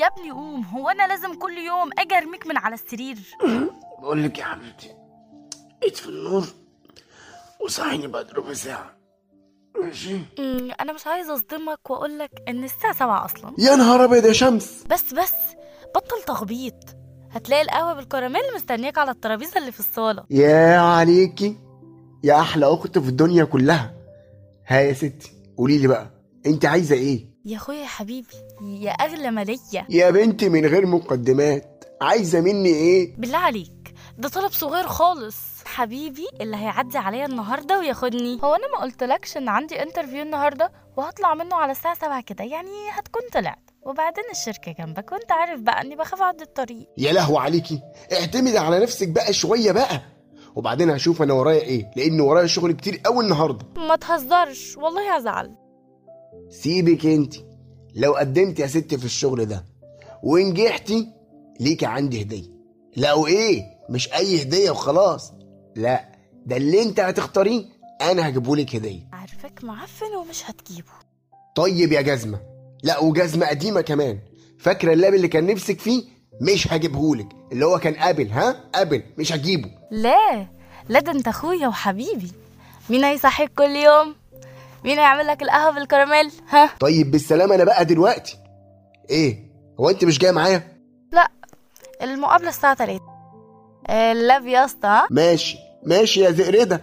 يا ابني قوم هو أنا لازم كل يوم أجي أرميك من على السرير؟ بقول لك يا حبيبتي اطفي النور وصحيني بعد ربع ساعة. ماشي؟ أنا مش عايزة أصدمك وأقول لك إن الساعة سبعة أصلا. يا نهار أبيض يا شمس! بس بس بطل تخبيط. هتلاقي القهوة بالكراميل مستنياك على الترابيزة اللي في الصالة. يا عليكي يا أحلى أخت في الدنيا كلها. ها يا ستي قولي لي بقى أنت عايزة إيه؟ يا أخويا يا حبيبي يا أغلى مالية. يا بنتي من غير مقدمات عايزة مني إيه؟ بالله عليك ده طلب صغير خالص. حبيبي اللي هيعدي عليا النهارده وياخدني. هو أنا ما قلتلكش إن عندي انترفيو النهارده؟ وهطلع منه على الساعة 7 كده يعني هتكون طلعت. وبعدين الشركة جنبك وأنت عارف بقى إني بخاف أعدي الطريق. يا لهو عليكي اعتمدي على نفسك بقى شوية بقى. وبعدين هشوف أنا ورايا إيه لأن ورايا شغل كتير قوي النهارده. ما تهزرش والله هزعل. سيبك انت. لو قدمت يا ستي في الشغل ده ونجحتي ليكي عندي هدية. لو إيه مش أي هدية وخلاص. لا ده اللي انت هتختاريه أنا هجيبهولك هدية. عارفك معفن ومش هتجيبه. طيب يا جزمة. لا وجزمة قديمة كمان. فاكرة ال lap اللي كان نفسك فيه؟ مش هجيبهولك. اللي هو كان Apple ها؟ Apple مش هجيبه. لا لا ده انت أخويا وحبيبي. مين هيصحيك كل يوم؟ مين هيعمل لك القهوة بالكراميل؟ ها؟ طيب بالسلامة أنا بقى دلوقتي. إيه؟ هو أنت مش جاية معايا؟ لا المقابلة الساعة 3 اللاب يا اسطى ها؟ ماشي. ماشي يا زقردة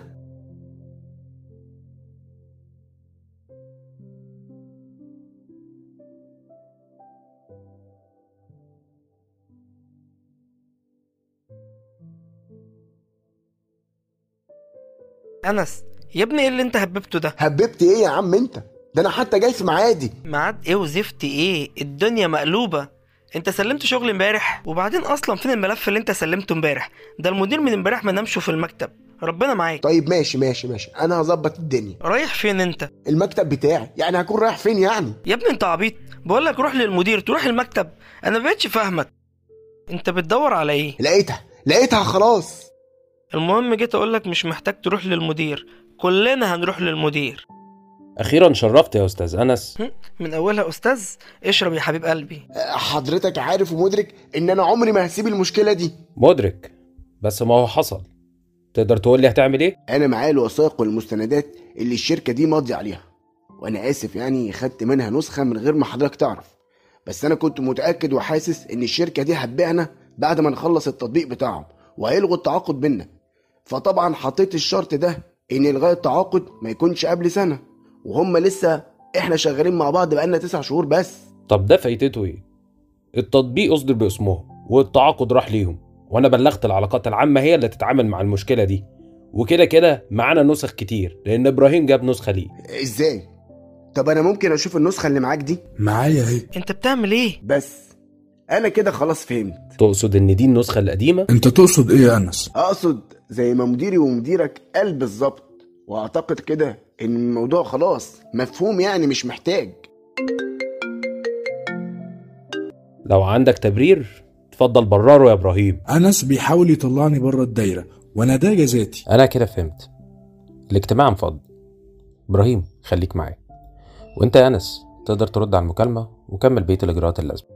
أنس. يا ابني إيه اللي أنت هببته ده؟ هببت إيه يا عم أنت؟ ده أنا حتى جاي في ميعادي. ميعاد إيه وزفت إيه؟ الدنيا مقلوبة. أنت سلمت شغل إمبارح؟ وبعدين أصلا فين الملف اللي أنت سلمته إمبارح؟ ده المدير من إمبارح ما نامش في المكتب. ربنا معاك. طيب ماشي ماشي ماشي. أنا هظبط الدنيا. رايح فين أنت؟ المكتب بتاعي. يعني هكون رايح فين يعني؟ يا ابني أنت عبيط. بقول لك روح للمدير تروح المكتب. أنا مبقتش فاهمك. أنت بتدور على إيه؟ لقيتها. لقيتها خلاص. المهم جيت أقول لك مش محتاج تروح للمدير. كلنا هنروح للمدير. أخيرا شرفت يا أستاذ أنس. هم؟ من أولها أستاذ اشرب يا حبيب قلبي. حضرتك عارف ومدرك إن أنا عمري ما هسيب المشكلة دي. مدرك بس ما هو حصل. تقدر تقول لي هتعمل إيه؟ أنا معايا الوثائق والمستندات اللي الشركة دي ماضية عليها. وأنا آسف يعني خدت منها نسخة من غير ما حضرتك تعرف. بس أنا كنت متأكد وحاسس إن الشركة دي هتبيعنا بعد ما نخلص التطبيق بتاعهم وهيلغوا التعاقد بينا. فطبعا حطيت الشرط ده إن الغاء التعاقد ما يكونش قبل سنة وهم لسه إحنا شغالين مع بعض بقالنا تسع شهور بس. طب ده فايدته إيه؟ التطبيق أصدر باسمهم والتعاقد راح ليهم وأنا بلغت العلاقات العامة هي اللي تتعامل مع المشكلة دي. وكده كده معانا نسخ كتير لأن إبراهيم جاب نسخة ليه. إزاي؟ طب أنا ممكن أشوف النسخة اللي معاك دي؟ معايا اهي أنت بتعمل إيه؟ بس أنا كده خلاص فهمت. تقصد إن دي النسخة القديمة؟ أنت تقصد إيه يا أنس؟ أقصد زي ما مديري ومديرك قال بالظبط. وأعتقد كده إن الموضوع خلاص مفهوم يعني مش محتاج. لو عندك تبرير اتفضل برره يا إبراهيم. أنس بيحاول يطلعني بره الدايرة وأنا ده جزاتي أنا كده فهمت. الاجتماع انفض إبراهيم خليك معايا. وأنت يا أنس تقدر ترد على المكالمة وكمل بقية الإجراءات اللازمة.